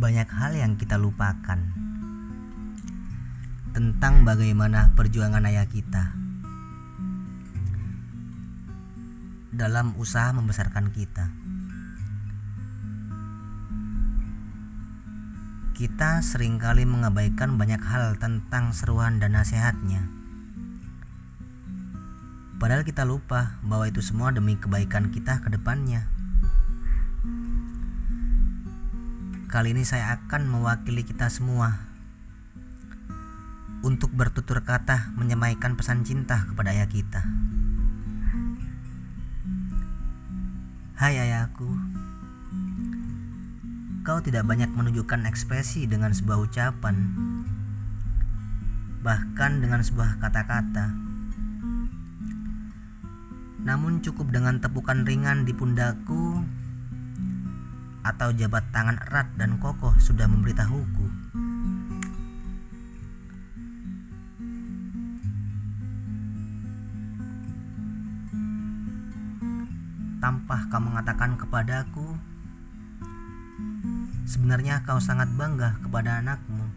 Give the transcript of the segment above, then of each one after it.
banyak hal yang kita lupakan tentang bagaimana perjuangan ayah kita dalam usaha membesarkan kita. Kita sering kali mengabaikan banyak hal tentang seruan dan nasihatnya. Padahal kita lupa bahwa itu semua demi kebaikan kita ke depannya. Kali ini saya akan mewakili kita semua untuk bertutur kata menyemaikan pesan cinta kepada ayah kita. Hai ayahku, kau tidak banyak menunjukkan ekspresi dengan sebuah ucapan, bahkan dengan sebuah kata-kata. Namun cukup dengan tepukan ringan di pundakku atau jabat tangan erat dan kokoh sudah memberitahuku. Tanpa kau mengatakan kepadaku, sebenarnya kau sangat bangga kepada anakmu.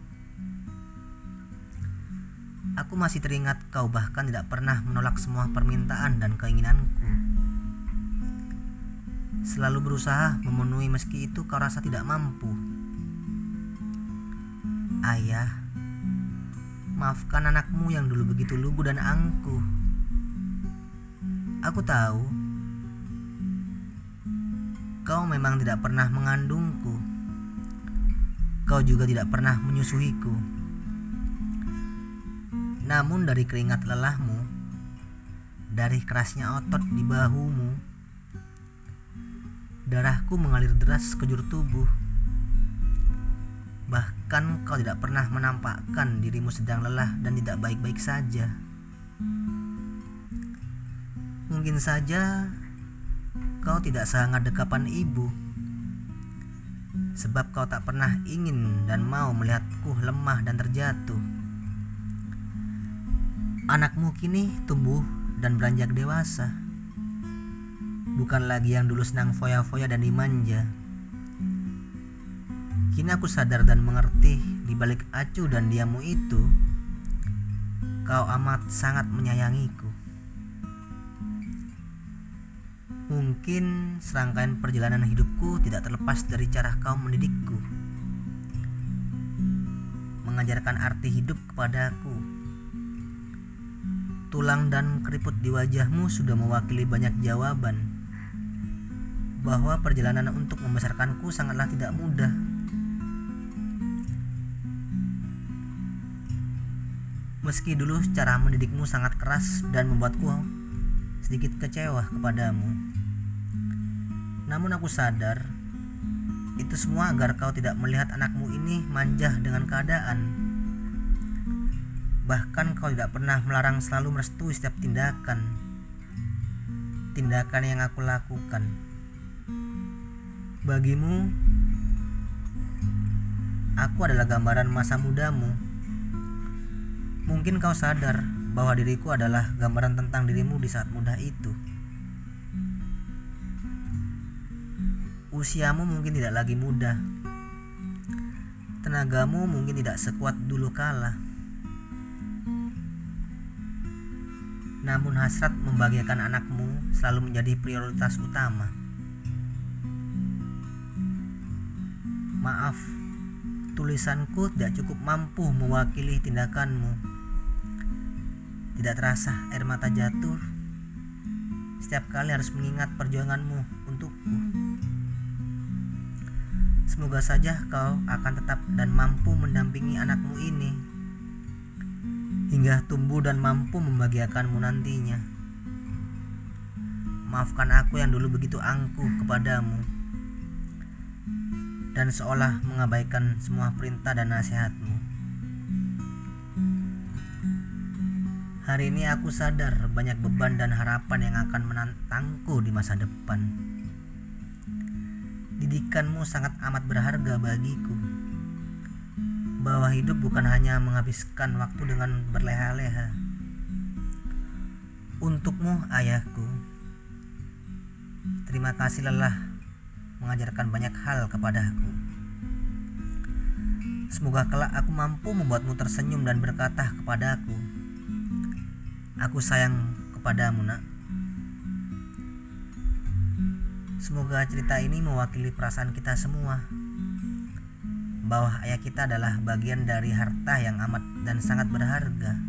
Aku masih teringat kau bahkan tidak pernah menolak semua permintaan dan keinginanku selalu berusaha memenuhi meski itu kau rasa tidak mampu. Ayah, maafkan anakmu yang dulu begitu lugu dan angkuh. Aku tahu kau memang tidak pernah mengandungku. Kau juga tidak pernah menyusuhiku. Namun dari keringat lelahmu, dari kerasnya otot di bahumu, Darahku mengalir deras ke juru tubuh. Bahkan kau tidak pernah menampakkan dirimu sedang lelah dan tidak baik-baik saja. Mungkin saja kau tidak sangat dekapan ibu. Sebab kau tak pernah ingin dan mau melihatku lemah dan terjatuh. Anakmu kini tumbuh dan beranjak dewasa bukan lagi yang dulu senang foya-foya dan dimanja. Kini aku sadar dan mengerti di balik acuh dan diamu itu, kau amat sangat menyayangiku. Mungkin serangkaian perjalanan hidupku tidak terlepas dari cara kau mendidikku. Mengajarkan arti hidup kepadaku. Tulang dan keriput di wajahmu sudah mewakili banyak jawaban bahwa perjalanan untuk membesarkanku sangatlah tidak mudah. Meski dulu cara mendidikmu sangat keras dan membuatku sedikit kecewa kepadamu. Namun aku sadar itu semua agar kau tidak melihat anakmu ini manja dengan keadaan. Bahkan kau tidak pernah melarang selalu merestui setiap tindakan. Tindakan yang aku lakukan. Bagimu, aku adalah gambaran masa mudamu. Mungkin kau sadar bahwa diriku adalah gambaran tentang dirimu di saat muda itu. Usiamu mungkin tidak lagi muda. Tenagamu mungkin tidak sekuat dulu kala. Namun hasrat membahagiakan anakmu selalu menjadi prioritas utama. Maaf, tulisanku tidak cukup mampu mewakili tindakanmu. Tidak terasa air mata jatuh. Setiap kali harus mengingat perjuanganmu untukku. Semoga saja kau akan tetap dan mampu mendampingi anakmu ini hingga tumbuh dan mampu membahagiakanmu nantinya. Maafkan aku yang dulu begitu angkuh kepadamu dan seolah mengabaikan semua perintah dan nasihatmu. Hari ini aku sadar banyak beban dan harapan yang akan menantangku di masa depan. Didikanmu sangat amat berharga bagiku. Bahwa hidup bukan hanya menghabiskan waktu dengan berleha-leha. Untukmu ayahku, terima kasih lelah mengajarkan banyak hal kepadaku. Semoga kelak aku mampu membuatmu tersenyum dan berkata kepadaku, Aku sayang kepadamu nak. Semoga cerita ini mewakili perasaan kita semua bahwa ayah kita adalah bagian dari harta yang amat dan sangat berharga.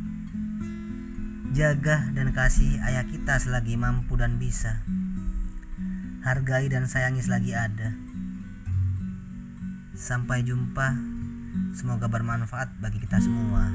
Jaga dan kasih ayah kita selagi mampu dan bisa. Hargai dan sayangi selagi ada. Sampai jumpa. Semoga bermanfaat bagi kita semua.